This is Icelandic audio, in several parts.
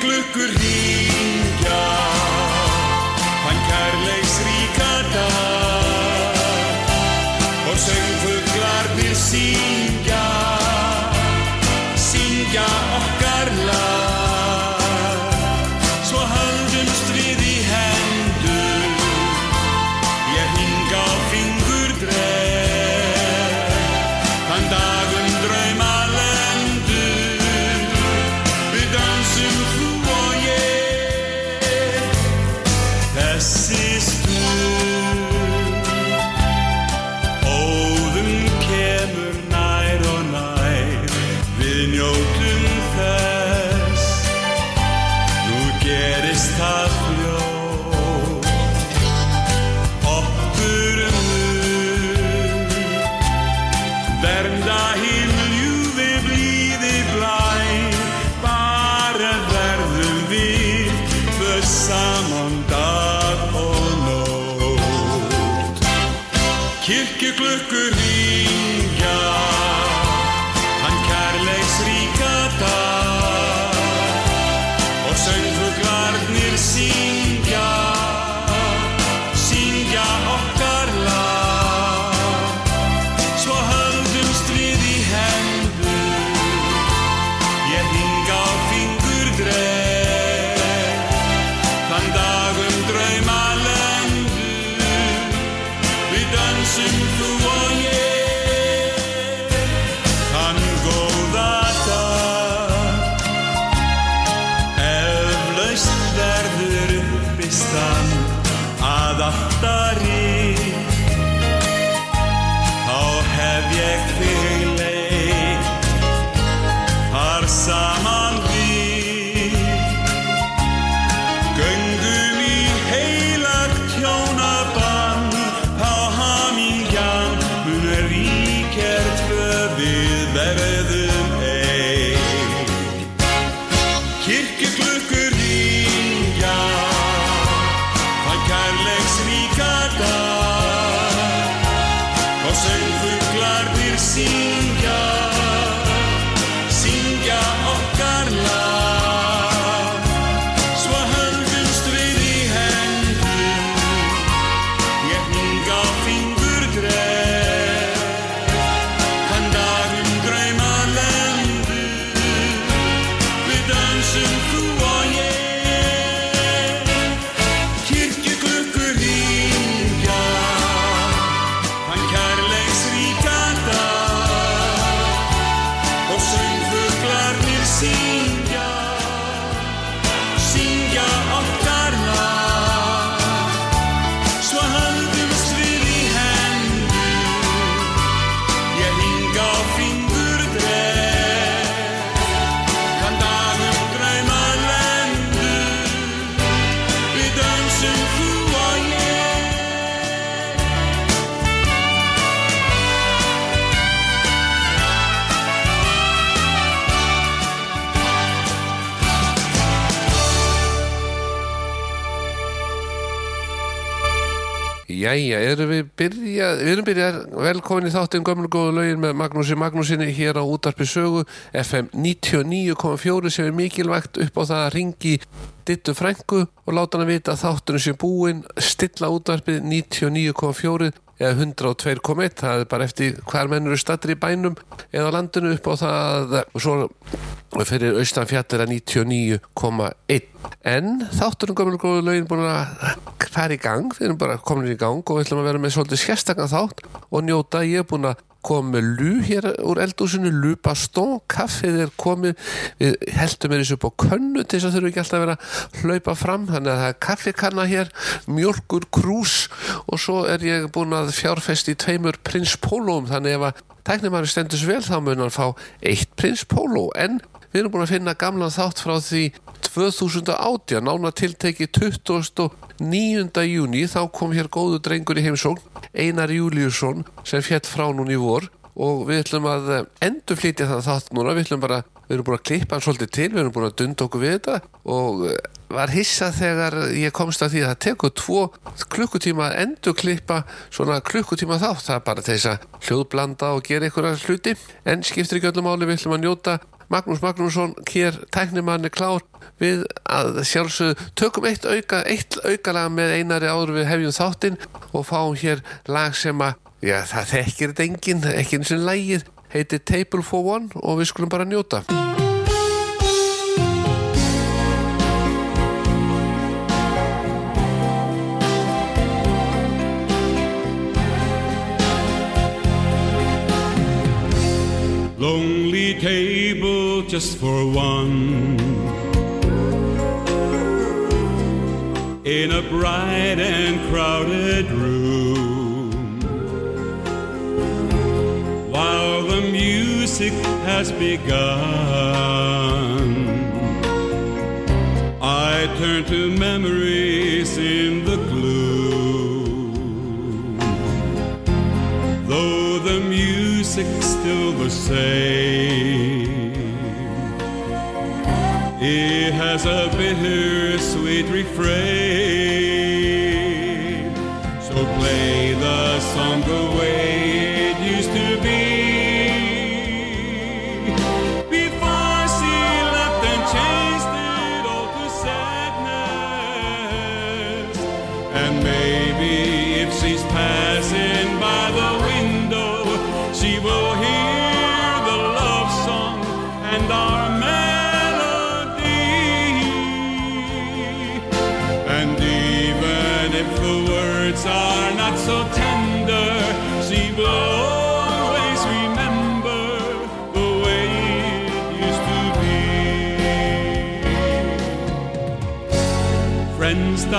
Kirkjuglukkur hringja. Hann kærleiks ríka dag. Og söngfuglarnir syngja Jæja, erum við byrjað, við erum byrjað. Velkomin í þáttinn gömlu góðu lögin með Magnúsi Magnúsinni hér á útarpi sögu FM 99.4 sem er mikilvægt upp á það að ringi dittu frængu og láta hana vita að þáttunum sé búinn, stilla útarpið 99.4 eða 102.1, það er bara eftir hver menn eru stattir í bænum eða landinu upp á það og svo fyrir austan fjallir að 99.1 en þátturinn gömul góðu lögin búin að fara í gang, við erum bara komin í gang og við ætlum að vera með svolítið sérstakann þátt og njóta, ég er búin að koma með lú hér úr eldúsinu lú bastón, kaffið er komið við heldum er þessu upp á könnu til þess að þurfum ekki alltaf að vera að hlaupa fram þannig að það er kaffikanna hér mjölkur krús og svo er ég búin að fjárfest í tveimur prins pólóum þannig ef að tæknumæri stendur svo vel þá mun hann fá eitt prins póló en við erum búin að finna gamlan þátt frá því 2018 nána tilteki 29. júni þá kom hér góðu drengur í heimsókn Einar Júliusson sem fjall frá núna í vor. Og við ætlum að endur flytja það þátt núna. Við ætlum bara, við erum búin að klippa hann svolítið til við erum búin að dunda okkur við þetta. Og var hissa þegar ég komst að því að það tekur tvo klukkutíma að endur klippa svona klukkutíma þátt. Það er bara þess að hljóðblanda og gera einhverja hluti. En skiptir ekki öllum áli við ætlum að njóta Magnús Magnússon hér tæknimanni klár við að sjálfsög tökum eitt auka eitt aukalag með einari áður við hefjum þáttinn og fáum hér lag sem að já það þekkir þetta enginn ekki eins og lægið heitir Table for One og við skulum bara njóta. Lonely table just for one. In a bright and crowded room. While the music has begun. I turn to memories in the gloom. Though the music's still the same It has a bittersweet refrain. So play the song the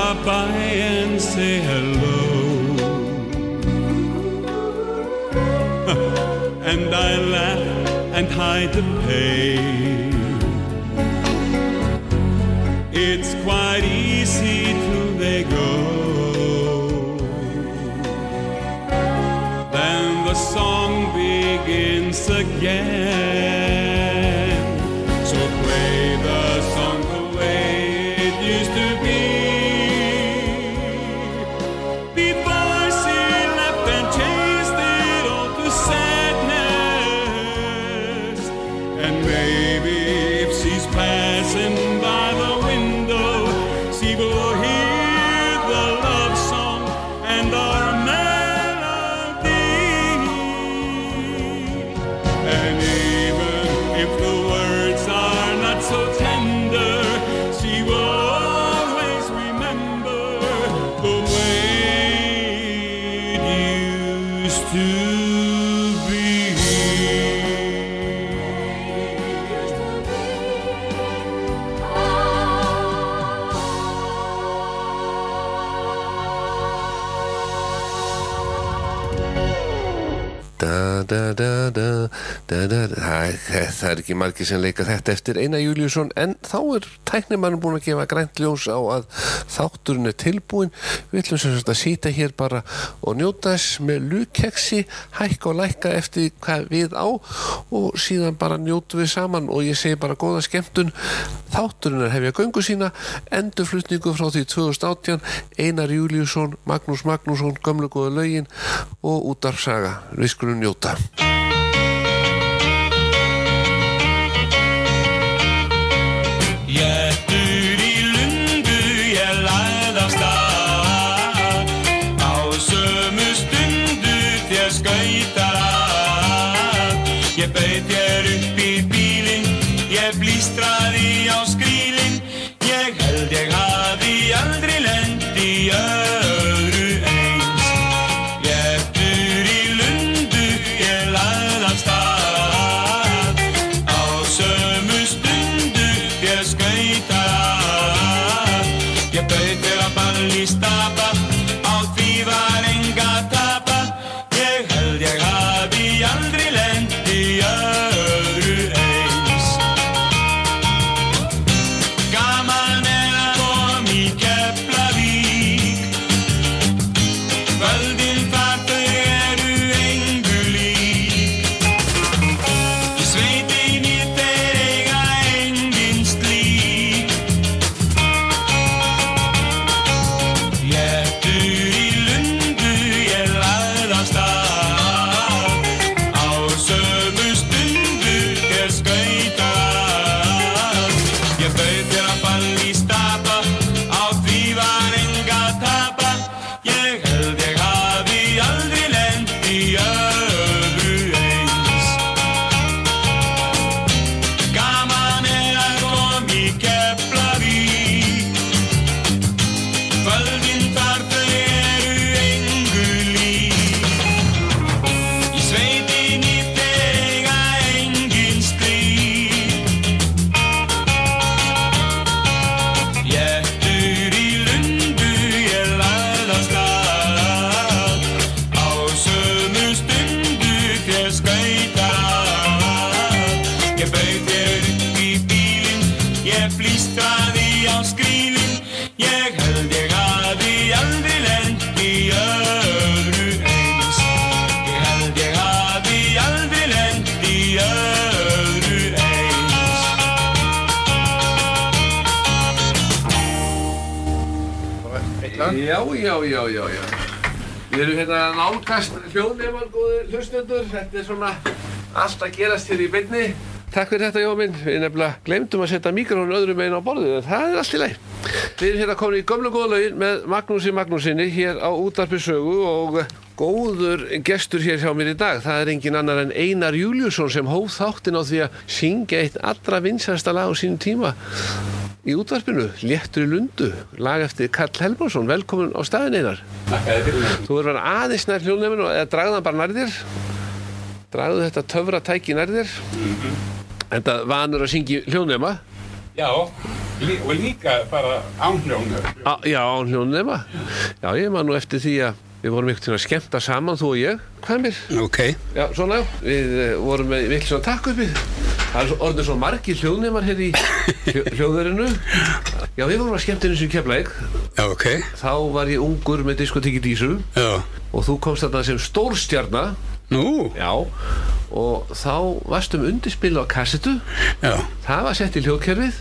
stop by and say hello. And I laugh and hide the pain. It's quite easy till they go. Then the song begins again Það, er- ekki margir sem leika þetta eftir Einar Júliusson en þá er tæknimann búin að gefa grænt ljós á að þátturinn er tilbúin við ætlum sem sagt að sýta hér bara og njóta þess með lukeksi hækka og lækka eftir hvað við á og síðan bara njótu við saman og ég segi bara góða skemmtun þátturinn er hefja göngu sína endurflutningu frá því 2018 Einar Júliusson, Magnús Magnússon gömlu góða lögin og útarsaga við skulum njóta Jettur í lundu ég lagði af stað Á sömu stundu þér skautar að. Ég bauð þér upp í bílinn Ég blístraði á skrílinn Við erum hérna nálgast hljóðnefar, góði hlustendur. Þetta er svona allt að gerast hér í beinni. Takk fyrir þetta, Jóa minn. Við nefnilega glemdum að setja mikrofónu öðrum einn á borðið, en það er allt í leið. Við erum hérna komin í gömlu góða lögin með Magnúsi Magnúsinni hér á útarpi sögu og góður gestur hér hjá mér í dag. Það er engin annar en Einar Júliusson sem hóð þáttin á því að syngja eitt allra vinsasta lag á sínum tíma í útvarpinu, Léttur í lundu, lag eftir Karl Helmarsson. Velkomin á staðin Einar. Þú verður aðeins nær hljóðnefninu eða dragðan bara nærðir. Dragðu þetta töfra tæki nærðir. En það vanur að syngja í hljóðnefna. Já, og líka bara ánljónu. Á, já, án hljóðnefna. Já, ég man nú eftir því að við vorum ykkur til að skemmta saman, þú og ég. Hvað mér? Ok. Já, svona. Við uh, vorum með vill svona takk uppi. Það er svo- orðið svo margir hljóðnefnar hér í hljó, hljóðverinu. Já, við vorum að skemmta eins og keflæk. Já, ok. Þá var ég ungur með diskotíki dísu Já. og þú komst þarna sem stórstjarna. Nú, Já. Og þá varstum undirspil á kassetu. já. Það var sett í hljóðkerfið.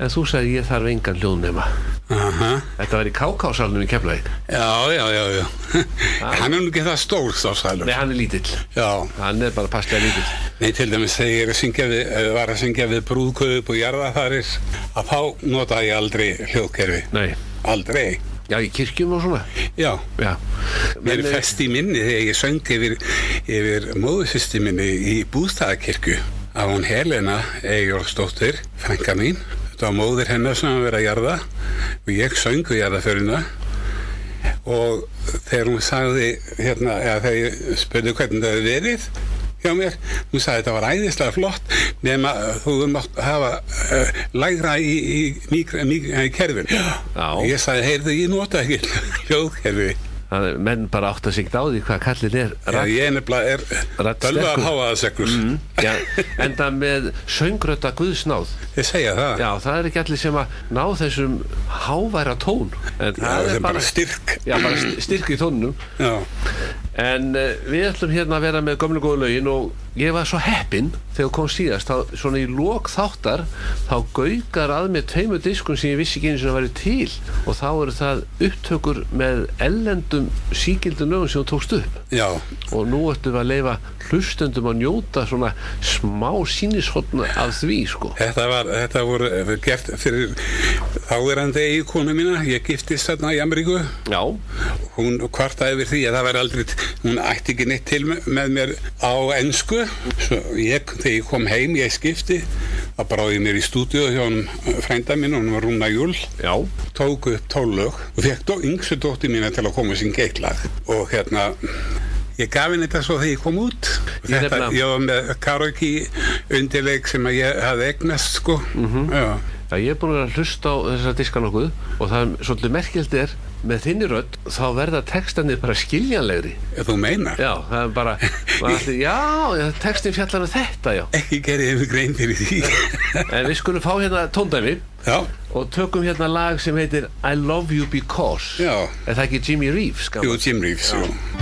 En þú sagði ég þarf engan hljóðnema. Aha. Þetta var í KK-salnum í keflæk. Já, já, já, já. Hann er nú ekki það stór þá sælur. Nei, hann er lítill. Já. Hann er bara passlega lítill. Nei, til dæmis þegar ég er að syngja við, eh, var að syngja við brúðkaup og jarðafarir, að þá nota ég aldrei hljóðkerfi. Nei. Aldrei. Já, í kirkjum og svona. Já. Já. Mér er fest í minni þegar ég söng yfir, yfir móðusysti minni í bústæðakirkju af hún Helena Eyjólfsdóttir, frænka mín. Þetta var móðir hennar sem að vera að jarða og ég söng við jarðaförina og þegar hún sagði hérna, eða þegar ég spurði hvernig það hefði verið hjá mér, hún sagði þetta var æðislega flott nema þú mátt hafa uh, lægra í, í, í, í, í kerfin Já. ég sagði, heyrðu, ég nota ekki hljóðkerfi Er menn bara átt að sigta á því hvað kallin er. Já, ég er nefnilega Radd tölva sterkur. að háa það segur Mm, já, enda með söngröta guðsnáð. Ég segja það Já, það er ekki allir sem að ná þessum háværa tón. En Já, það er bara styrk Já, bara st- styrk í tónunum. Já, En uh, við ætlum hérna að vera með gömlu góðu lögin og ég var svo heppinn þegar kom síðast, þá, svona í lok þáttar þá gaugar að mér tveimur diskun sem ég vissi ekki einu sem að væri til. Og þá eru það upptökur með ellendum síkildum lögum sem þú tókst upp. Já, og nú ættum við að leifa hlustendum að njóta svona smá sínishotna af því sko. Þetta var þetta voru eh, gert fyrir þáverandi eigikonu mína. Ég giftist þarna í Ameríku. Já, hún kvartaði yfir því að það væri aldrei hún ætti ekki neitt til með, með mér á ennsku ég, þegar ég kom heim, ég skipti þá bráði ég mér í stúdíu hjá hún frænda mín, hún var Rúna Júl. Já, tók upp tólög og fekk dó, yngsu dótti mína til að koma sín geitlag og hérna ég gaf henni þetta svo þegar ég kom út. Ég þetta, ég var með karaoke undirleik sem að ég hafði eignast sko. Já, já ég er búin að að hlusta á þessa diska nokkuð og það er svolítið merkjöld er með þinni rödd þá verða textanir bara skiljanlegri ef þú meinar Já, það er bara, allir, já, já, textin fjallar um þetta, já. ekki gerði ég mig grein fyrir því En við skulum fá hérna tóndæmi já, og tökum hérna lag sem heitir I Love You Because. Já. Er það ekki Jimmy Reeves? jú? Jim Reeves jú. I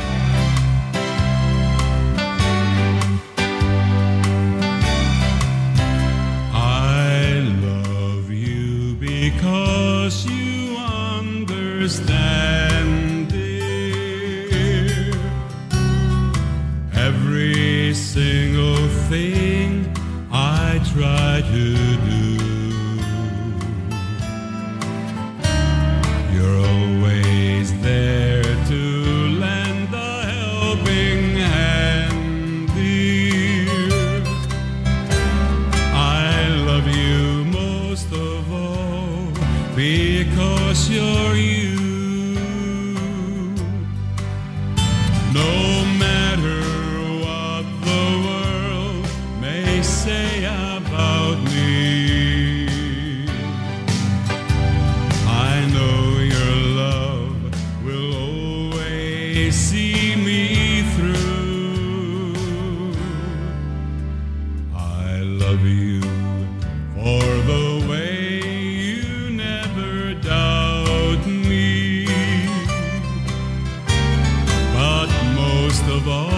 of.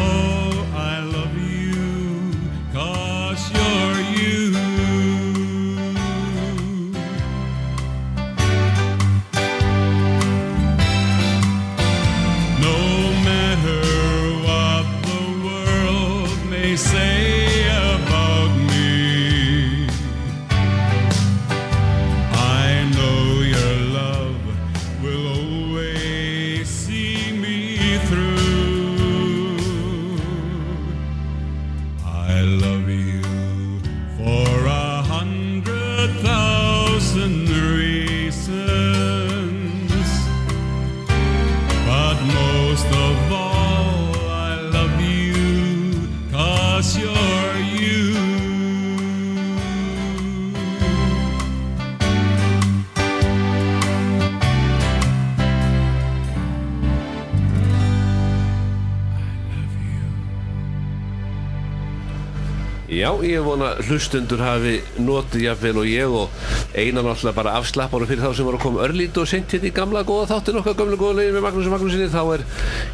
Ég vona hlustundur hafi notið jafnvel og ég og einan alltaf bara afslapparum fyrir þá sem voru að koma örlítið og sent hérna í gamla góða þáttin okkar gamla góða leiðin með Magnús Magnúsinni. Þá er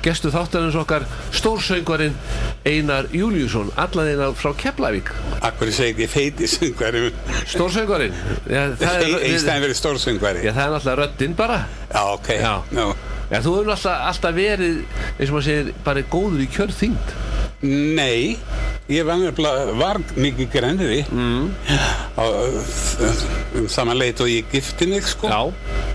gestu þáttarins okkar stórsöngvarinn Einar Júliusson allan einar frá Keflavík. Akkur segi ég feiti söngvari? Stórsöngvarinn? Já, það er, Í stæðin verið stórsöngvari. Já, það er náttúrulega röddinn bara. Já, ok. Já. Nú. Já, þú hefur alltaf, alltaf verið eins og maður segir, bara góður í kjörþyngd. Nei, ég var, nefnilega- var mikið grænri mm. um saman leit og ég gifti mig sko. Já,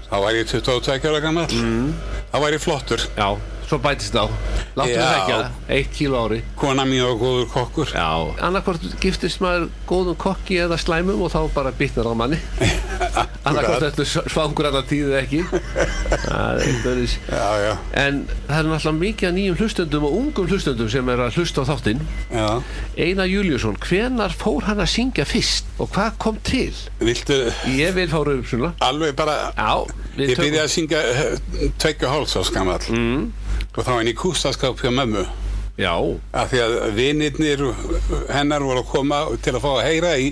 þá var ég 22 ára gammal mm. þá var ég flottur. Já, svo bætist á. Láttu við ekki það, eitt kíló á ári. Kona og góður kokkur. Já, annarkvort giftist maður góðum kokki eða slæmum og þá bara bitnar á manni. Annarkvort þetta svangur allar tíðu ekki. Það er eitt öðris Já, já, en það er náttúrulega mikið nýjum hlustendum og ungum hlustendum sem er að hlusta á þáttinn. Já. Einar Júliusson, hvenar fór hann að syngja fyrst og hvað kom til? Viltu Ég vil fá raun svona. Alveg bara Já, Ég byrjaði að syngja tveggja háls á skamall mm. Og þá hann í kústaskáp hjá mömmu. Já, af því að vinirnir hennar voru að koma til að fá að heyra í,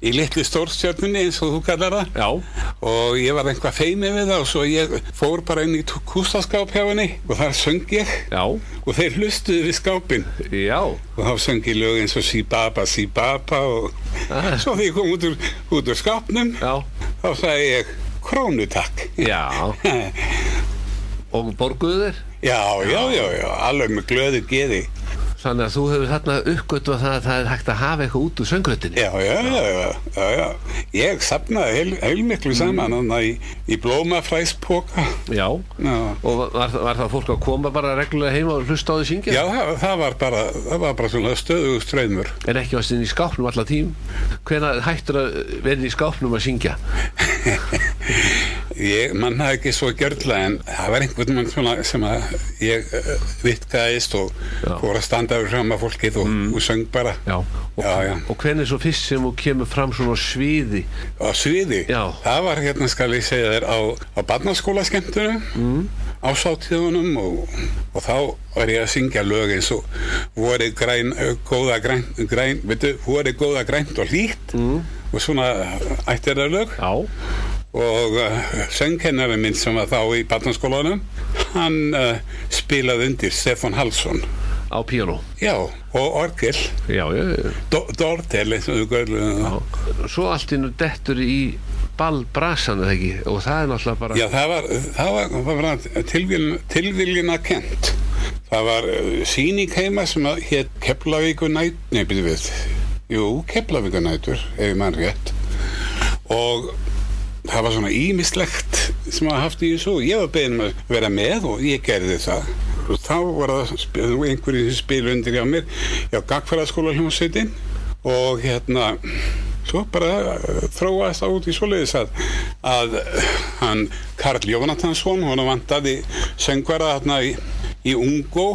í litlu stórstjörnunni eins og þú kallar það. Já, og ég var einhvað feimi við það og svo ég fór bara inn í kústaskáp hjá henni og þar söng ég. Já, og þeir hlustuðu við skápin já. Og þá söng ég lög eins og Sibaba Sibaba og Ah. svo því ég kom út úr, út úr skápnum Já, þá sagði ég krónutakk. Já. Og borguðu þér? Já, já, já, já, alveg með glöðu geði. Þannig að þú hefur þarna uppgötu að það, það er hægt að hafa eitthvað út úr söngröttinni Já, já, já, já, já, já. Ég sapnaði heil, heilmiklu saman mm. í, í blómafræspoka. Já, Já, og var, var það fólk að koma bara reglulega heima og hlusta á því syngja? já það, það var bara, það var bara svona stöðugu ströymur. En ekki varst inn í skápnum allar tím Hvenær hættur að vera í skápnum að syngja? Ég manna ekki svo gjörla en það var einhvern mann svona sem að ég uh, vitkaðist og fór að standa fram að fólkið og, og söng bara. Já, og, Já, já. og hvenær svo fyrst sem þú kemur fram svona á sviði á sviði það var hérna skal ég segja þér á, á barnaskóla skemmtunum mm. á sátíðunum og, og þá var ég að syngja lög eins og voru græn, góða græn, græn veitu, voru góða grænt og hlýtt mm. og svona ættir það lög Já, og uh, söngkennari minn sem var þá í barnaskólanum hann uh, spilaði undir Stefán Halsson á píanó. Já, og orgel. Já, já, já. Já, svo allt innu dettur í ballbrasan eða ekki? Og það er náttúrulega bara Já, það var, það var, það var tilviljun, tilviljuna kent. Það var uh, sýning heima sem hétt Keflavíkunæt, nei, byrju við, jú, Keflavíkunætur, ef ég mann rétt. Og það var svona ímislegt sem að haft í þessu. Og ég var beðin um að vera með og ég gerði það. Þá var það sp- einhverju sem spilu undir hjá mér, já, Gagfæraskóla hljómsveitin. Og hérna, svo bara uh, þróaðist það út í svoleiðis að, að uh, hann Karl Jónatansson, hann vantaði söngvara þarna í, í Ungó.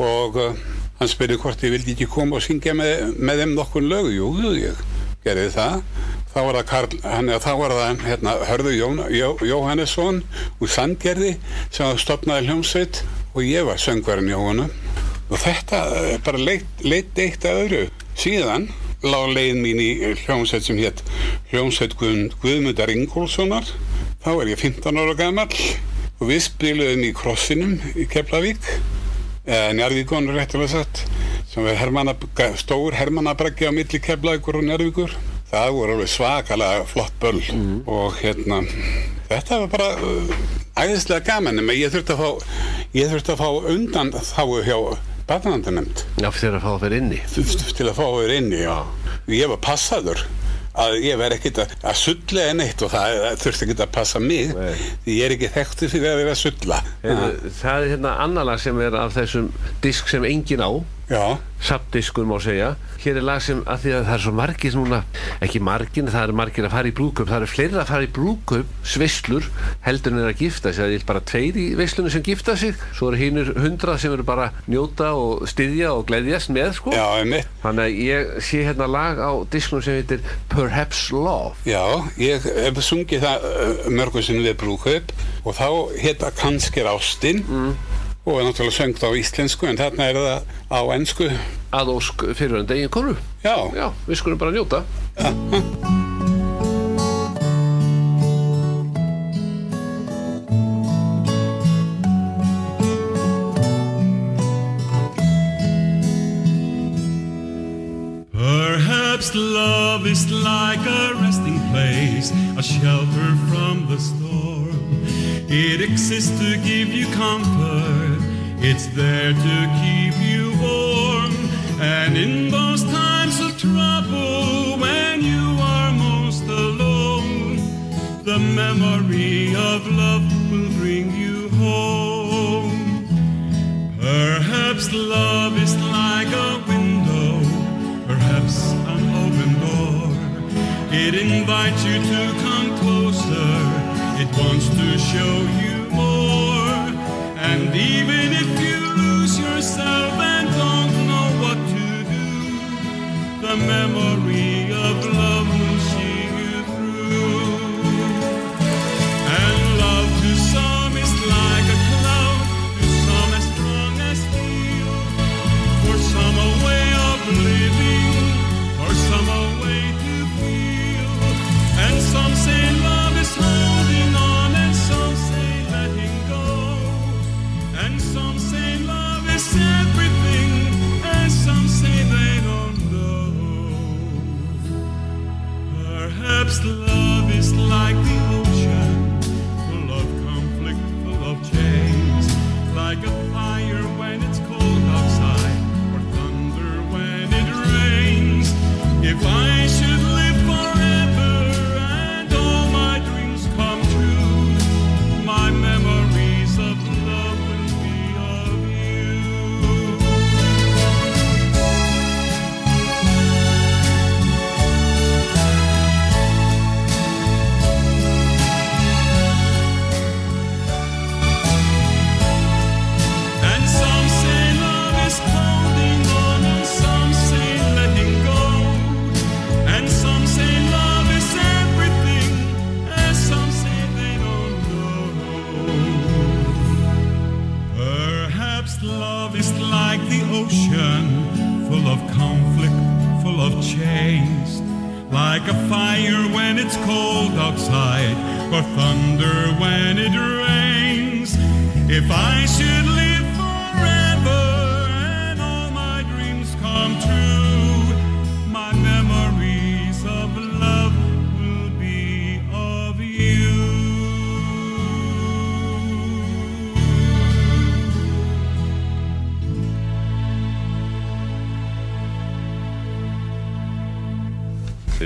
Og uh, hann spurði hvort ég vildi ekki koma og syngja með, með þeim nokkur lög, jú, ég gerði það. Þá var það Karl, hann, þá var það hérna, Hörðu Jón, Jó, Jóhannesson úr Sandgerði sem stopnaði hljómsveit og ég var söngvarinn hjá honum. Og þetta eh, bara leitt, leitt eitt að öðru. Síðan lág leiðin mín í hljómsveit sem hétt hljómsveit Guð, Guðmundar Ingólfssonar. Þá er ég 15 ára gamall. Og við spiluðum í krossinum í Keflavík. Eða Njarðvíkon réttilega satt sem er hermana, stór hermannabreggi á milli Keflavíkur og Njarðvíkur það voru alveg svakalega flott böll og hérna þetta var bara uh, æðislega gaman en ég þurfti að fá ég þurfti að fá undan þáu hjá barnavæntanemnd Já, fyrir að fá vera inni til að fá þér inni já. ég var passaður að ég verð ekkert að, að sulla en eitt og það, þurfti ekki að passa mig Nei. því ég er ekki þekktu fyrir að vera að sulla Það er hérna annar lag sem er af þessum disk sem engin á Sapdiskur má segja. Hér er lag sem að því að það er svo margir núna Ekki margir, það eru margir að fara í brúköp Það eru fleiri að fara í brúköp, svislur Heldur en er að gifta sig. Það er bara tveir í veislunum sem gifta sig. Svo eru hinnur hundrað sem eru bara njóta og styðja og gleðjast með sko. Já, Þannig að ég sé hérna lag á disknum sem heitir Perhaps Love. Já, ég hef sungið það mörgum sinni við brúkaup og þá heita kannski Ástin. Mm. Og er náttúrulega söngt á íslensku en þarna er það á ennsku að ósk fyrirvændi eigin konu. Já, Já, við skulum bara njóta. Perhaps love is like a resting place, a shelter from the storm. It exists to give you comfort, it's there to keep you warm. And in those times of trouble, when you are most alone, the memory of love will bring you home. Perhaps love is like a window, perhaps an open door. It invites you to come closer, wants to show you more. And even if you lose yourself and don't know what to do, the memory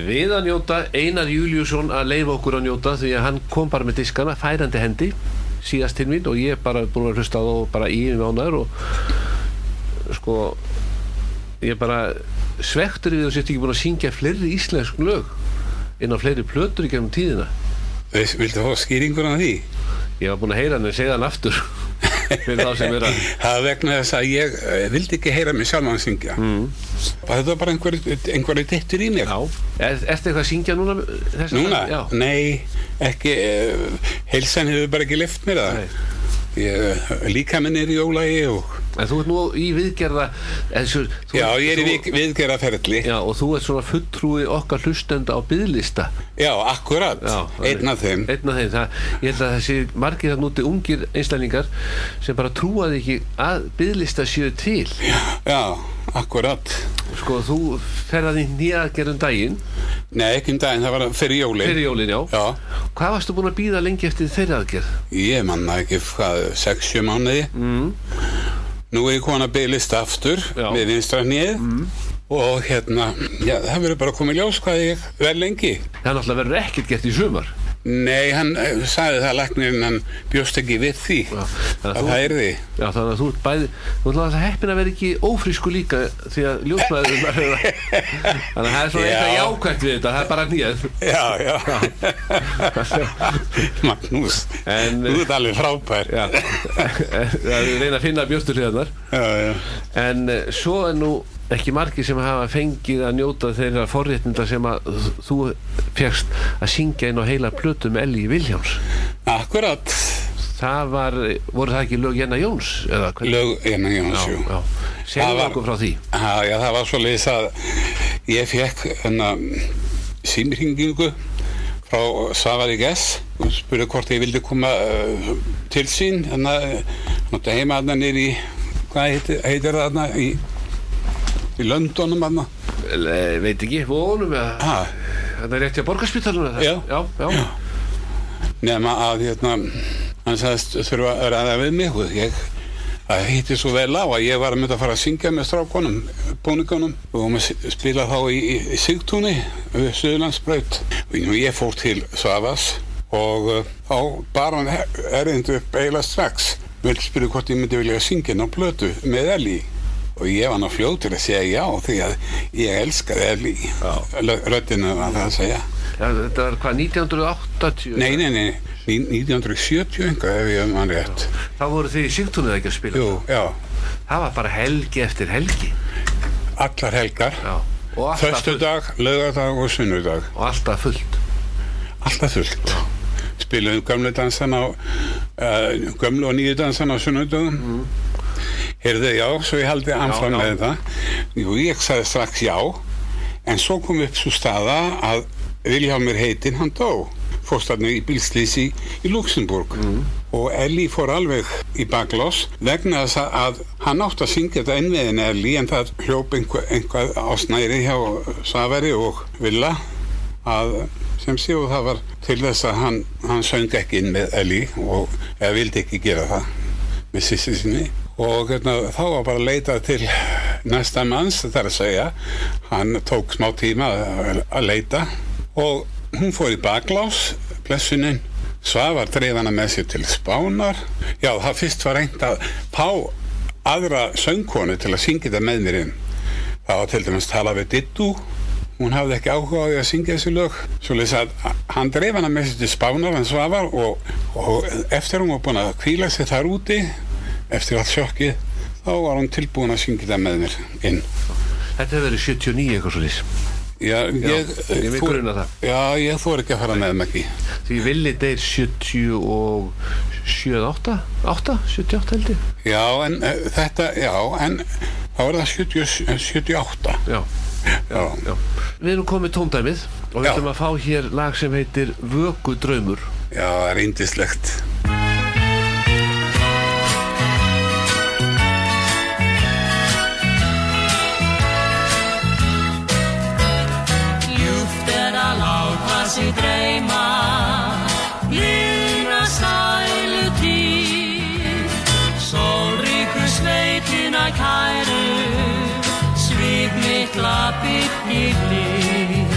Við að njóta Einar Júliusson að leifa okkur að njóta því að hann kom bara með diskana færandi hendi síðast til mín og ég bara búin að hlusta á þá bara í yfir mánuður og sko ég bara svektur við og sért ekki búin að syngja fleiri íslensk lög inn á fleiri plötur í gegnum tíðina Veist, viltu fá skýringur á því? ég var búin að heyra hann en segja hann aftur að Það vegna þess að ég eh, vildi ekki heyra mig sjálfan syngja mm. Þetta var bara einhver, einhverju dittur í mér Já, er, ertu eitthvað að syngja núna? Núna? Nei, ekki uh, Heilsan hefur bara ekki lift mér það ég, Líka minn er í ólagi og en þú ert nú í viðgerða þú, Já, ég er í viðgerðaferðli Já, og þú ert svona fulltrúi okkar hlustenda á byðlista Já, akkurat, Já, einn af þeim. Einn af þeim, það, ég held að þessi margir það núti ungir einslæningar sem bara trúaði ekki að byðlista séu til. Já, akkurat. Sko, þú ferðaði nýja gerðum daginn. Nei, ekki um daginn, það var fyrir jólin. Fyrir jólin, já. Já, Hvað varstu búin að býða lengi eftir þeirra aðgerð? ég manna ekki hvað, 6-7 mánuði? Mm. Nú er ég komin að bygglist aftur Já. með vinstra hnið og hérna, já, það verður bara komið ljós hvað ég verð lengi. Það er náttúrulega verður ekkert gert í sumar Nei, hann eh, sagði það læknirinn, hann bjóst ekki við því Já, að að þú- það er því. Já, þannig að þú ert bæði Þú ert náttúrulega heppin að vera ekki ófrísku líka því að ljósmaður Þannig að það er svona Já. eitthvað jákvæmt við þetta það er bara nýjað Já, já. Magnús, En- þú ert alveg frábær. Já, að reyna að finna bjösturliðarnar Já, já. En uh, svo er nú ekki margir sem hafa fengið að njóta þeirra forréttinda sem að þú fegst að syngja inn á heila plötu með Elli Viljáms Akkurat, Það var, voru það ekki lög Jenna Jóns? Lög, Jónsjú. já Það Segðu okkur frá því. Já, já, það var svo leiðis að ég fekk símringingu frá Safari Gess og spurði hvort ég vildi koma uh, til sín hérna, náttúrulega heima hérna nýri hvað heitir, heitir það hérna í, í Londonum Le, Veit ekki, vonum eða? Ha, Það er rétt hjá borgarspítalunum Já. já, já. nema að hérna hann sagðist þurfa að ræða við mig og ég. Það hitti svo vel á að ég var að mynda að fara að syngja með strákonum, bónikonum og við að spila þá í, í, í Sigtúni við Suðurlandsbraut. Og ég fór til Savas og uh, þá bara hann erindu upp eiginlega strax. Vel spyrja hvort ég myndi vilja syngja inn á blötu með Elli og ég var ná fljótur að segja já því að ég elskaði Elli röddinu að það að segja. Já, Þetta var hvað, 1980 Nei, nei, nei, ní- 1970 einhvað ef ég mann rétt. Þá voru þið í síktunni ekki að spila? Jú, já, Það var bara helgi eftir helgi. Allar helgar, Já. Föstudag, laugardag og sunnudag, og alltaf fullt. alltaf fullt. Spilaðum gömlu dansan á, uh, gömlu og nýju dansan á sunnudagum. Mm. Heyrðu, já, svo ég haldi anfram með þetta. Jú, ég sagði strax já, en svo kom upp svo staða að Viljámir heitinn, hann dó. Fórst þarna í bílslýsi í Luxemburg og Elli fór alveg í baklós vegna þess að- hann átti að syngja þetta innviðin Elli en það hljóp einhver, einhvað á snæri hjá Saveri og Villa að sem séu það var til þess að hann, hann söng ekki inn með Elli og eða vildi ekki gera það með sýstir sinni og hérna, þá var bara að leita til næsta manns þar að segja. Hann tók smá tíma að, leita og hún fór í baklás blessunin. Svavar dreif hana með sér til Spánar. Já það fyrst var reynd að pá aðra söngkonu til að syngja þetta með mér inn. Það var til dæmis tala við Dittu hún hafði ekki áhuga á því að syngja þessi lög. Svo leys að hann dreif hana með sér til Spánar hann Svavar og, og eftir hún var búin að kvíla sig þar úti eftir allt sjokkið þá var hún tilbúin að syngja þetta með mér inn. Þetta hefur verið 79 eitthvað svo lýs Já, ég, ég þú- það. Já, ég þór ekki að fara með Maggi. Því villi deyr 70 og 78 8, 78 held ég. Já, en uh, þetta, já, en þá er það 70, 78 Já, Já, já. Við erum komið tóndæmið og við ætlum að fá hér lag sem heitir Vöku draumur já, það er índislegt Svið mikla byggir líf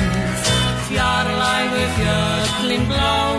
Fjarlægu fjöllin bláu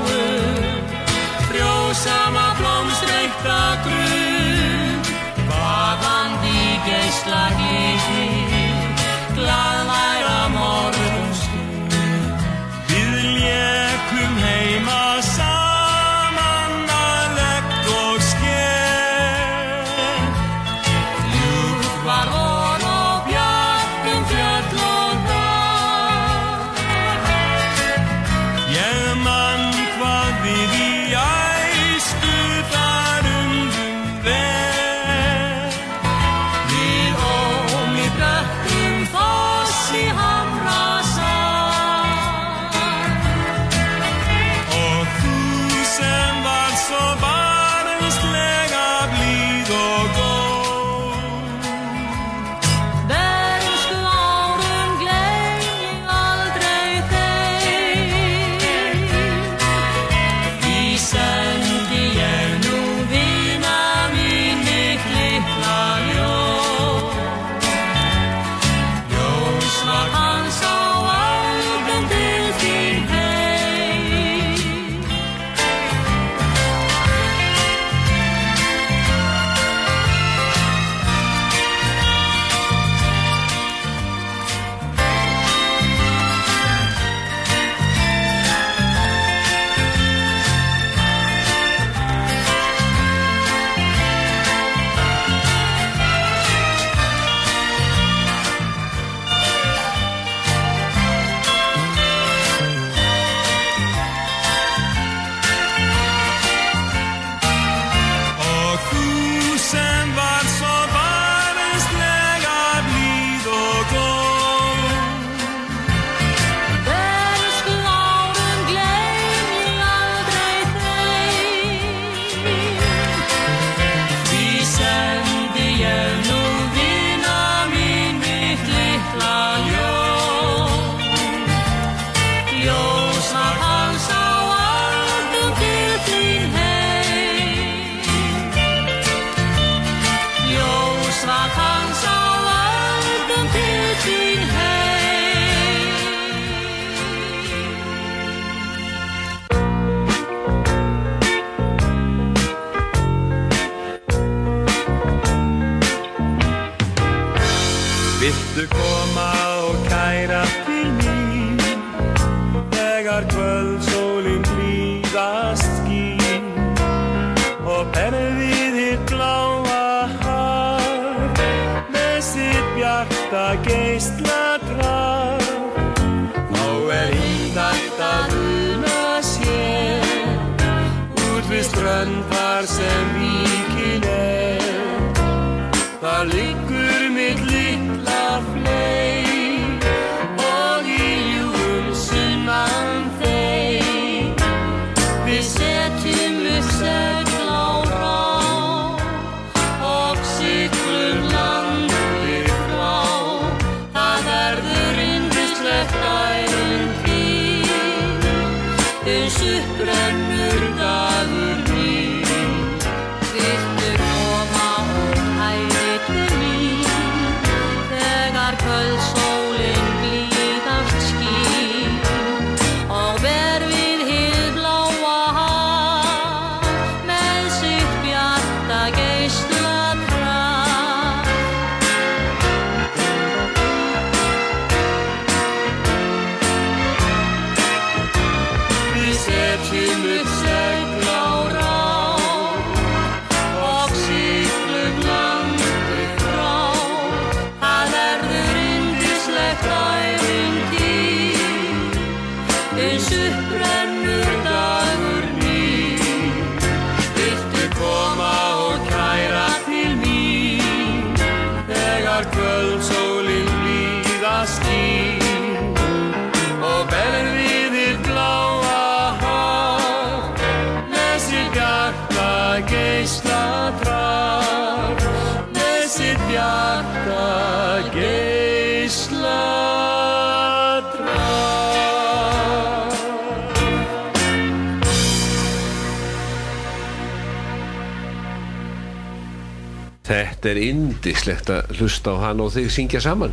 Þetta er indislegt að hlusta á hann og þig syngja saman.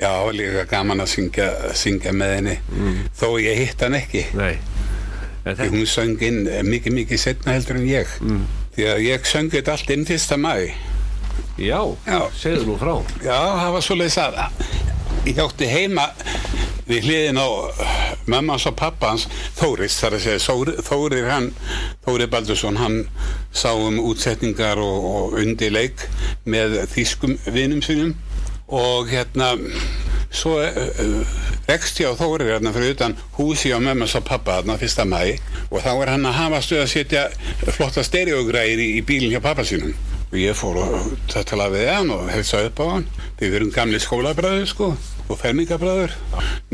Já, líka gaman að syngja, syngja með henni þó ég hitt hann ekki Nei. Þetta, hún söng inn eh, mikið mikið setna heldur en ég því að ég söng þetta allt inn fyrsta mæ já, Já. segðu nú frá. Já, það var svoleiðis að ég átti heima við hliðin á mammans og pappans Þóris, þar að segja Þóri- Þórir hann, Þóri Baldursson hann sá um útsetningar og, og undirleik með þýskum vinum sínum. Og hérna svo uh, rekst ég á Þórir hérna fyrir utan húsi á mammans og pappa hérna fyrsta mæ og þá er hann að hafa stuð að setja flotta stereogræðir í, í bílinn hjá pappa sínum og ég fór það tala við hann og hefði upp á hann. Við verum gamli skólabræður sko og fermingabræður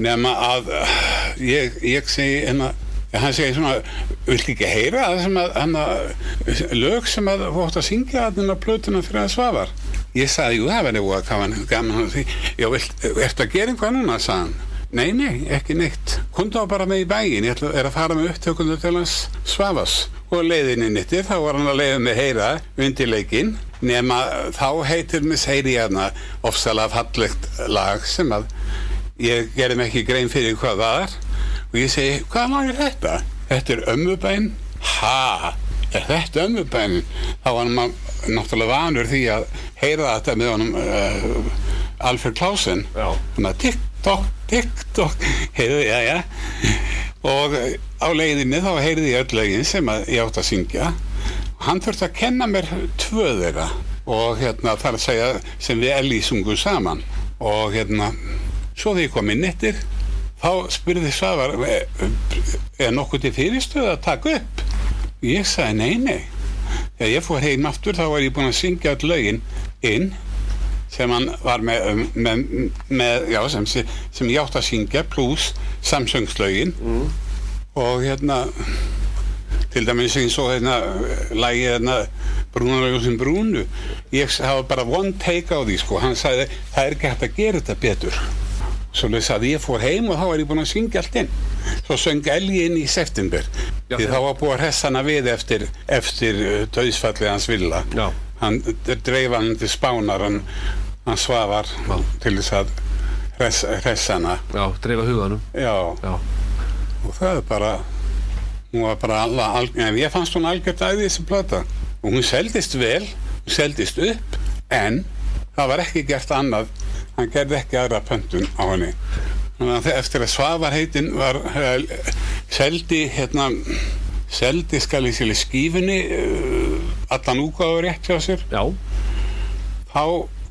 nema að uh, ég, ég segi hérna hann segi svona, viltu ekki heyra það sem að, hann að lög sem að átt að syngja að þennan plötuna fyrir að svafar ég sagði, jú, það verði voða gaman, gaman að því, já, vilt, ertu að gera eitthvað núna, sagði hann. Nei, nei, ekki neitt. Komdu á bara með í bæin, ég ætla, er að fara með upptökundu til hans svafas. Og leiðinni nittir, þá var hann að leiða með heyra undir leikinn, nema þá heitir mis heyri hérna ofsalega fallegt lag sem að ég gerði mig ekki grein fyrir hvað það er. Og ég segi, hvað lag er þetta? Þetta er ömmubæn? Ha? Er þetta ömmubæn? Þá var hann náttúrulega vanur því að heyra þetta með honum uh, Alfred Klausen. Þannig að tikk-tokk, tikk-tokk, heyrðu, já, já. Og á leiðinni þá heyrði ég öll lögin sem ég átt að syngja. Hann þurfti að kenna mér tvö þeirra og hérna þar að segja sem við Elli sungum saman. Og hérna, svo þegar ég kom inn eftir, þá spurði Svavar, "Er- er nokkuð til fyrirstöð að taka upp? Ég sagði nei, nei. Þegar ég fór heim aftur þá var ég búinn að syngja öll lögin inn sem hann var með, um, með, með já, sem, sem ég átt að syngja pluss samsöngslögin. Mm. og hérna til dæmis eins og hérna lægið hérna Brúnarljósin Brúnu. Ég hafa bara one take á því sko, hann sagði það er ekki hægt að gera þetta betur. Svo leys að ég fór heim og þá var ég búinn að syngja allt inn. Svo söng Elgi inn í september. Já, því þá var búið að hressa hana við eftir, eftir uh, döðsfallið hans villa. Já. hann dreif hann til spánar hann, hann svafar Já. til þess að hress, hressana Já, dreifa huganum. Já, Já, og það er bara hún var bara alla, al, en ég fannst hún algjört æði þessi plata. Og hún seldist vel hún seldist upp en það var ekki gert annað. Hann gerði ekki aðra pöntun á henni. Þannig að eftir að Svavar heitin var uh, seldi hérna seldi skal ég skilja skífunni uh, allan úgáður rétt hjá sér. Já, þá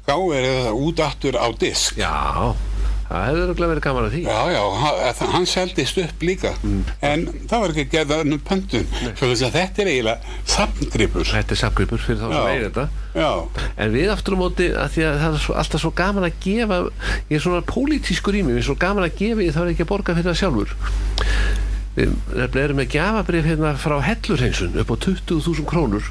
gáði það út aftur á disk. Já Það hefur örugglega verið gaman að því. Já, já, hann, seldist upp líka. En það var ekki gerða um pöntun svo þess að þetta er eiginlega samngripur Þetta er sapgripur fyrir þá sem eigin þetta. Já, En við aftur á móti að að það er svo, alltaf svo gaman að gefa ég er svona pólitískur í mig, ég er svo gaman að gefa ég þarf ekki að borga fyrir það sjálfur. Við erum með gjafabrif hérna frá hellurheinsun upp á 20.000 krónur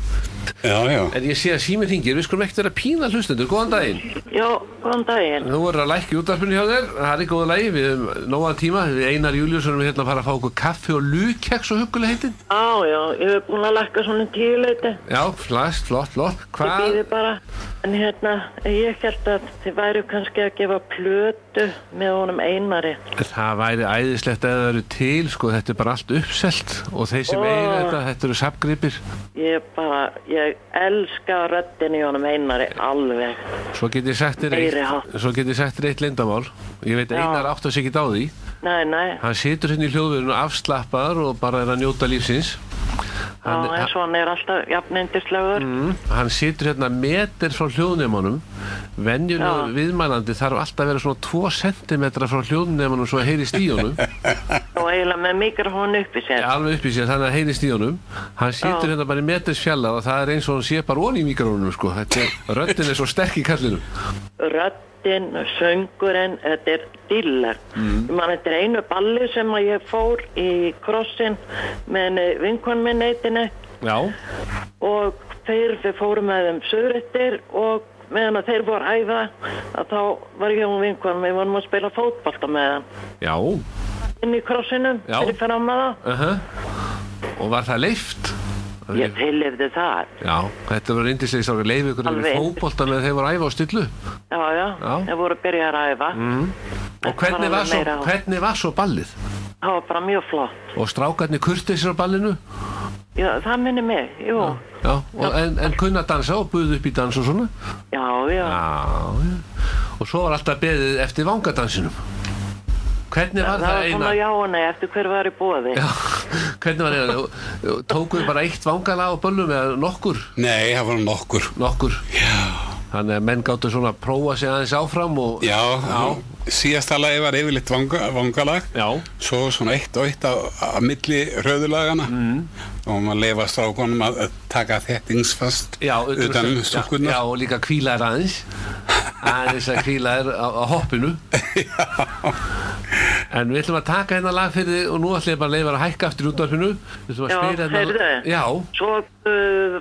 já, já. En ég sé að síminn hringir, við skulum ekkert vera pína hlustendur, góðan daginn. Já, góðan daginn. Nú er að lækki útarpinu hjá þér, það er góða lægi við hefum nógan tíma, við Einar Júliusson. Erum hérna að fara að fá okkur kaffi og lukeks og hugguleg heitin Á, já, ég hef búin að lakka svona tíu leiti. Já, flast, flott, flott. Ég Hvað? En hérna, ég held að þið væru kannski að gefa plötu með honum einari. Það væri æðislegt að það eru til sko, þetta er bara allt uppselt og þeir sem eiga þetta, þetta eru sapgripir Ég bara, ég elska röddin í honum einari alveg. Svo get ég sagt þér eitt eitt lindamál Ég veit einar átt að sig ekki á því. Nei, nei, Hann situr hérna í hljóðverðinu afslappaðar og bara er að njóta lífsins Hann, já, en svo hann er alltaf jafnindislegur. Mm, hann situr hérna meter frá hljóðnemanum venjulega Já. viðmælandi þarf alltaf að vera svona 2 cm frá hljóðnemanum svo að heyrist í honum Og eiginlega með mikrofón uppi sér. alveg upp í sér þannig að heyrist í honum hann situr Já. hérna bara í meters fjallað og það er eins og hann sé bara onni í mikrónum sko. Þetta er, svo sterk í kallinu Röddin, söngurinn, þetta er dýrleg. Mm. Man, þetta er einu balli sem ég fór í krossin með vinkon minn eitinu. já, og þeir, fórum með þeim söðrættir og meðan að þeir voru að æfa að þá var ég og vinkvæm við vorum að spila fótbolta með já. Inn í krossinum fyrir fram að það. Uh og var það leift ég tilifði það já, þetta var reyndislega sára leif ykkur Alveg. yfir fótbolta með þeir voru að æfa á stillu. Já, já, þeir voru að byrja að æfa. Mm. og hvernig var, svo, hvernig var svo ballið? Það var bara mjög flott. Og strákarnir kurtisir á ballinu? Já, það minni mig, jú. Já, já, og, en, en kunna dansa og buðu upp í dans og svona? Já, já, Já, já. Og svo var alltaf beðið eftir vangadansinum. Hvernig var það það, var svona eina? já og nei eftir hver var í bóði Já, hvernig var eina? Tókuðu bara eitt vangala á böllum eða nokkur? Nei, það var nokkur Nokkur. Já. Þannig að menn gáttu svona að prófa sig aðeins áfram og... Já, síðasta lagi var yfirleitt vanga, vangalag Já. svo svona eitt og eitt á, á milli röðulagana mm. og maður leifa strákonum að að taka þettingsfast Já, utan um já, stúkurnar já, og líka kvíla þær aðeins. Aðeins að kvíla þær á, á hoppinu. En við ætlum að taka hérna lag fyrir og nú ætlum ég bara að leifa að hækka aftur út af. Við að Já, hérna... heyrðu. Já, Svo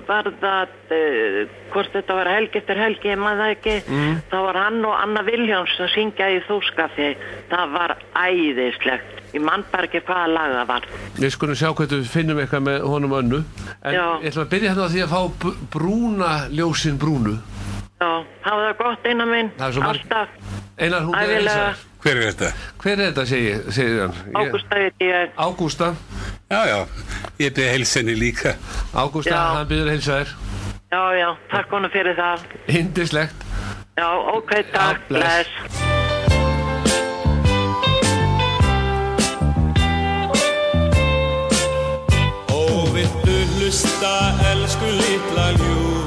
var það, uh, hvort þetta var helgi eftir helgi, ég maður það ekki, Mm. þá var hann og Anna Viljáns að syngja í þúskafi. Það var æðislegt. Ég mann bara ekki hvaða lag það var. Við skulum sjá hvernig við finnum eitthvað með honum önnu En Já. ég ætlum að byrja hérna á því að fá brúna ljósin brúnu Já, hafa það gott eina minn, Það er svo marg- alltaf, Einar hún er eins Hver er þetta? Hver er þetta, segir, segir hann ágústa veit ég, Ágústa Já, já, ég byrði heilsenni líka Ágústa, hann byrður heilsa þér já, já, takk honum fyrir það. Indislegt Já, ok, takk, bless. bless. Og viltu hlusta, elsku litla ljúfan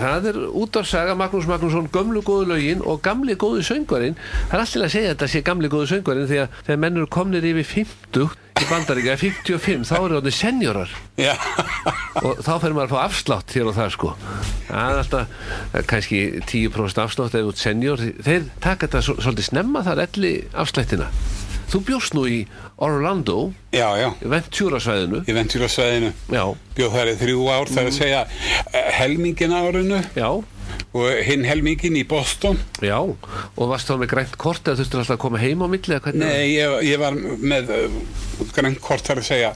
það er út af saga Magnús Magnússon, gömlu góðu lögin og gamli góðu söngvarinn. Það er alltaf að segja að þetta sé gamli góðu söngvarinn því að þegar mennur komnir yfir 50 í bandaríka, 55, þá eru það senjórar Já, og þá fer maður að fá afslátt hér og það sko. Það er alltaf eh, kannski 10% afslátt eða út senjór. Þeir taka þetta svo- svolítið snemma þar elli afslættina. Þú bjóst nú í Orlando, já, já, Ventura-svæðinu. í ventjúrasvæðinu Já, bjóð þar í þrjú ár, það er að segja eh, helmingin árinu. Já, og hinn helmingin í Boston já. Og varst þá með grænt kort eða þurftur alltaf að koma heim á milli? Nei, ég, ég var með uh, grænt kort þar að segja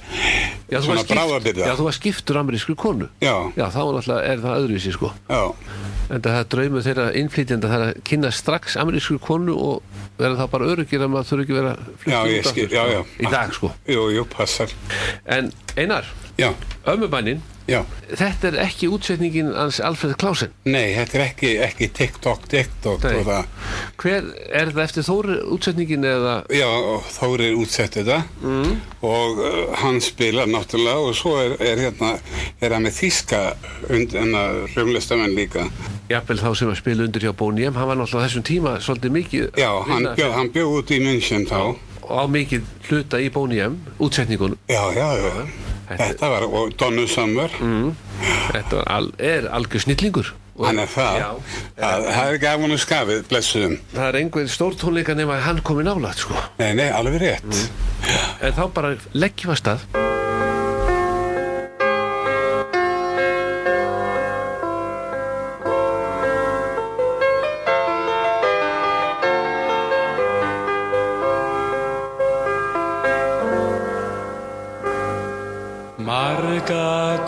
Já, þú var skiptur amerískri konu Já. Já, þá er er það öðruvísi sko Já, En það er draumur þeirra innflytjenda það er að kynna strax amerískri konu og vera þá bara öryggir að maður þurfi ekki vera Já, skil, já, já. Í dag sko jú, jú, passar En Einar, Já, ömmubænin já, Þetta er ekki útsetningin hans Alfred Klausen nei, þetta er ekki, ekki TikTok, TikTok og það Hver er það eftir Þóri útsetningin eða? Já, Þóri er útsett þetta mm. og uh, hann spilar náttúrulega og svo er, er hérna er hann með undan að hljómlistamenn líka. Jafnvel þá sem að spila undir hjá Boniem hann var náttúrulega þessum tíma svolítið mikið Já, hann hann bjóð út í München þá. Og á mikið hluta í Boniem útsetningunum. Já, já, já. Þetta- Þetta var, og Donnu Summer. Þetta var al, er algjör snillingur. Er það. Já, það, það er gafan og skafið, blessuðum það er einhver stór tónleika nema að hann komi nálægt sko. Nei, nei, alveg rétt. En þá bara leggjum að stað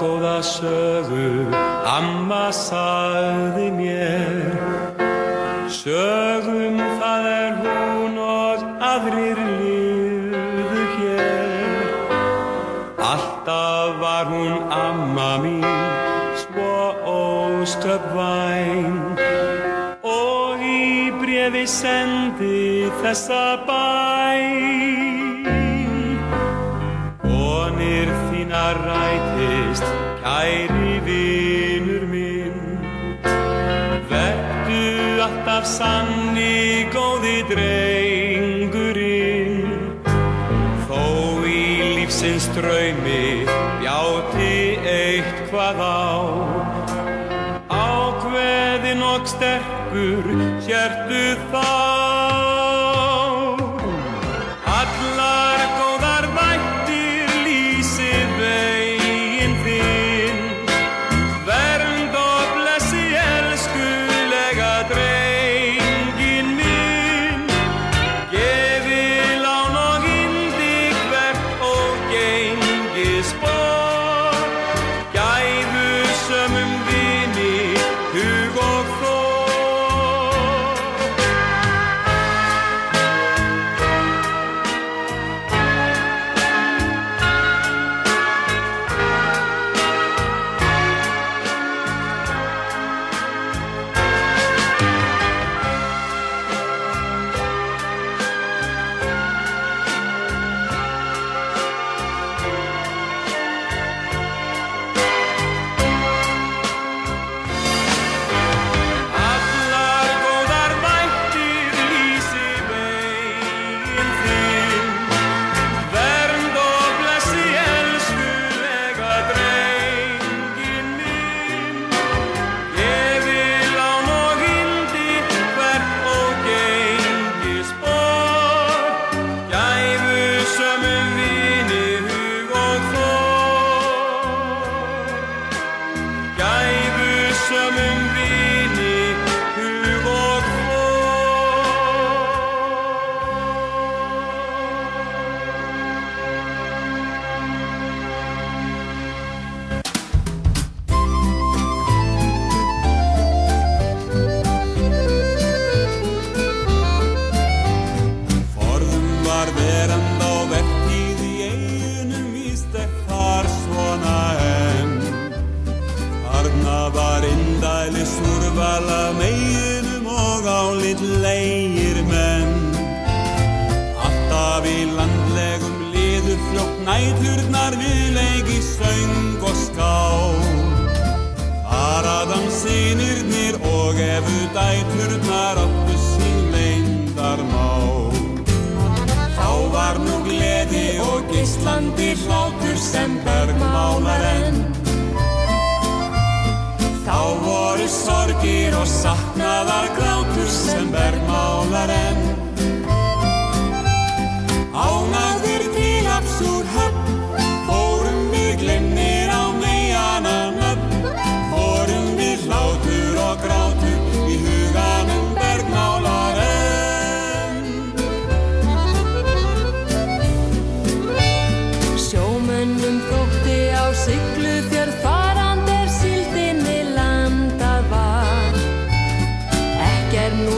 góða sögu. Amma sagði mér Sögum það er hún og aðrir lifðu hér. Alltaf var hún amma mín svo ósköp væn Og í brefi sendi þessa bæn. Vonir þínar rætist, alltaf sanni góði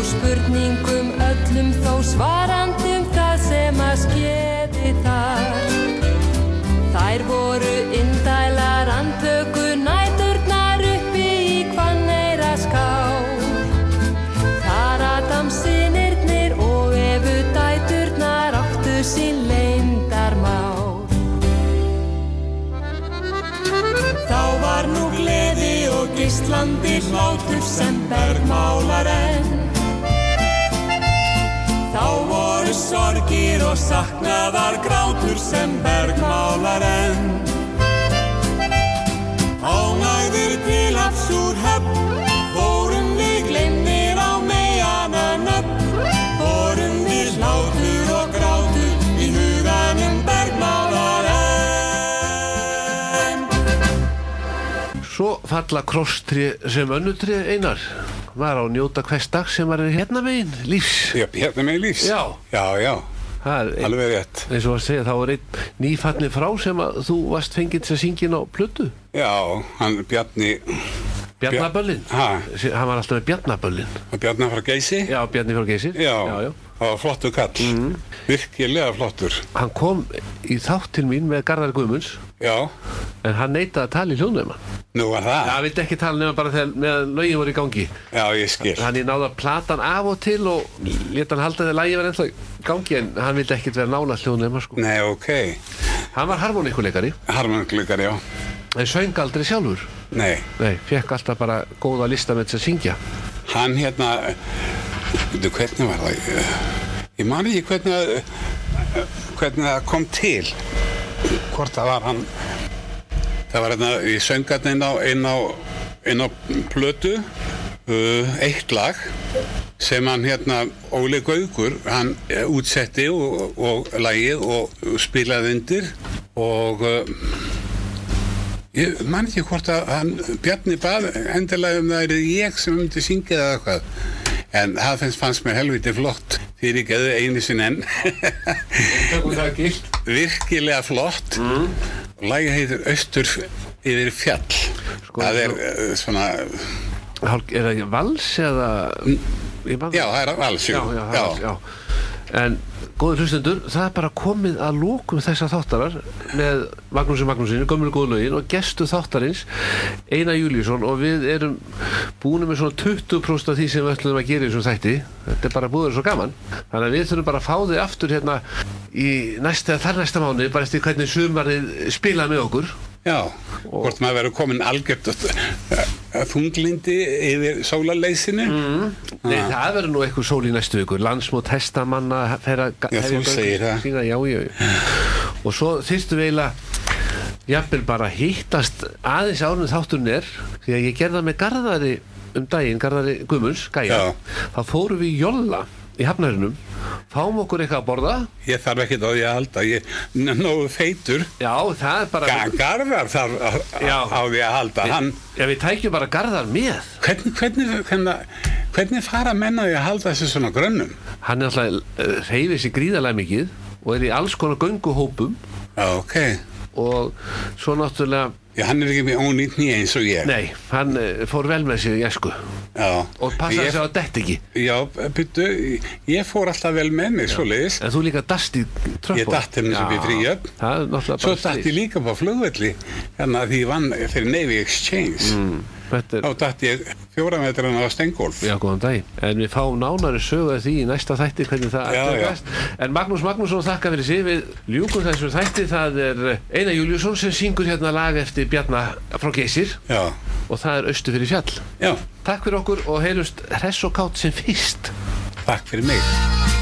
spurningum öllum þó svarandum það sem að skeiði þar. Þær voru indælar andvöku næturnar uppi í hvanneyra skál. Þar Adamsinirnir og efu dæturnar áttu sín leyndarmál. Þá var nú gleði og geislandi hlátur sem bergmálar enn sorgir og saknaðar grátur sem bergmálar enn. Ánægðir til hafsúr höfn Fórum við glemnir á meijana nöfn Fórum við hlátur og grátur Í huganum bergmálar enn. Svo falla krosstri sem önnutri einar var á að njóta hvers dag sem var hérna megin lífs Já, hérna með lífs. Já. Já, já, er alveg rétt. eins og að segja, þá er einn nýfallin frá sem að þú varst fengið til að syngja inn á plötu Já, hann Bjarni, Bjarnaböllin Ha? hann var alltaf með Bjarnaböllin Bjarni frá Geysi. já, Bjarni frá Geysir Já, já, já. Það var flottur kall. Virkilega flottur. hann kom í þátt til mín með Garðar Guðmunds Já, en hann neitaði að tala í hljóðnum nú var það. hann vildi ekki tala nema bara þegar meðan lögin voru í gangi Já, ég skil. hann ég náði að plata hann af og til og leta hann halda þegar lægi var ennþá í gangi en hann vildi ekkit vera nála hljóðnum sko. Nei, ok. hann var harmonikuleikari Harmanglukar, já. en söng aldrei sjálfur Nei, nei, fekk alltaf bara góða lista með þess að syngja hann hérna, veitu hvernig var það? Ég man ekki hvernig, hvernig það kom til. Hvort það var hann, það var hérna, ég söng hérna inn á, inn á, inn á plötu, uh, eitt lag sem hann hérna, Óli Gaugur, hann eh, útsetti og, og lagið og spilaði undir og uh, Ég man ekki hvort að hann, Bjarni bað endilega um það er ég sem myndi syngja það eitthvað. En það finnst, fannst mér helviti flott fyrir ekki eða einu sinn enn. Tökum það gilt Virkilega flott. Mm. Lægi heitir Östur yfir fjall. Sko, það er svo- uh, svona, Hálf- Er það vals eða Ég man já það er já, já, já. já. En góður hlustendur, það er bara komið að lókum þessa þáttarar með Magnúsi Magnúsinu, gömur góðu lögin og gestu þáttarins Einar Júlíusson og við erum búin með svona 20% af því sem við ætlum að gera í þessum þætti. Þetta er bara búið svo gaman. Þannig að við þurfum bara að fá þig aftur hérna í næsta þar næsta mánu bara eftir hvernig sumarið spilað með okkur Já, hvort maður verður komin algjört uh, þunglindi yfir sólarleysinu. Mm. Nei, það verður nú eitthvað sól í næstu viku. Landsmót hestamanna Já, þú segir það. sína, já, já, og svo þyrftu við jafnvel bara hittast aðeins árunum þátturinn er því að ég gerði það með Garðari um daginn, Garðari Guðmunds, Gæja. Þá fórum við í Jolla í hafnarinum fáum okkur eitthvað að borða Ég þarf ekkert á því að halda, ég nógu feitur. já, það er bara Ga- Garðar þarf á, á því að halda. Hann, já, við tækjum bara garðar með hvernig, hvernig, hvernig, hvernig fara menna því að halda þessu svona grönnum? hann er alltaf uh, reyfið sér gríðarlega mikið og er í alls konar gönguhópum ok. Og svo náttúrulega Já, hann er ekki með ónýtt nýja eins og ég. nei, hann uh, fór vel með sér í esku Já. og passaði Ég- sig á dett ekki Já, byrju, ég fór alltaf vel með mig, svo leiðis. en þú líka dast í tröppum Ég datt hérna sem er náttúrulega Svo datt ég líka på flugvelli, hérna því ég vann fyrir Navy Exchange. Mm, þetta er Þá datt ég fjóra metrana á stengolf. Já, góðan dag. En við fáum nánari sögu að því í næsta þætti hvernig það Já, ætti að já. En Magnús Magnússon þakka fyrir sig. Við ljúkum þessu þætti. Það er Einar Júliusson sem syngur hérna lag eftir Bjarna frá Geysir Já, og það er Östu fyrir fjall. já, Takk fyrir okkur og heilust hress og kátt sem fyrst. takk fyrir mig.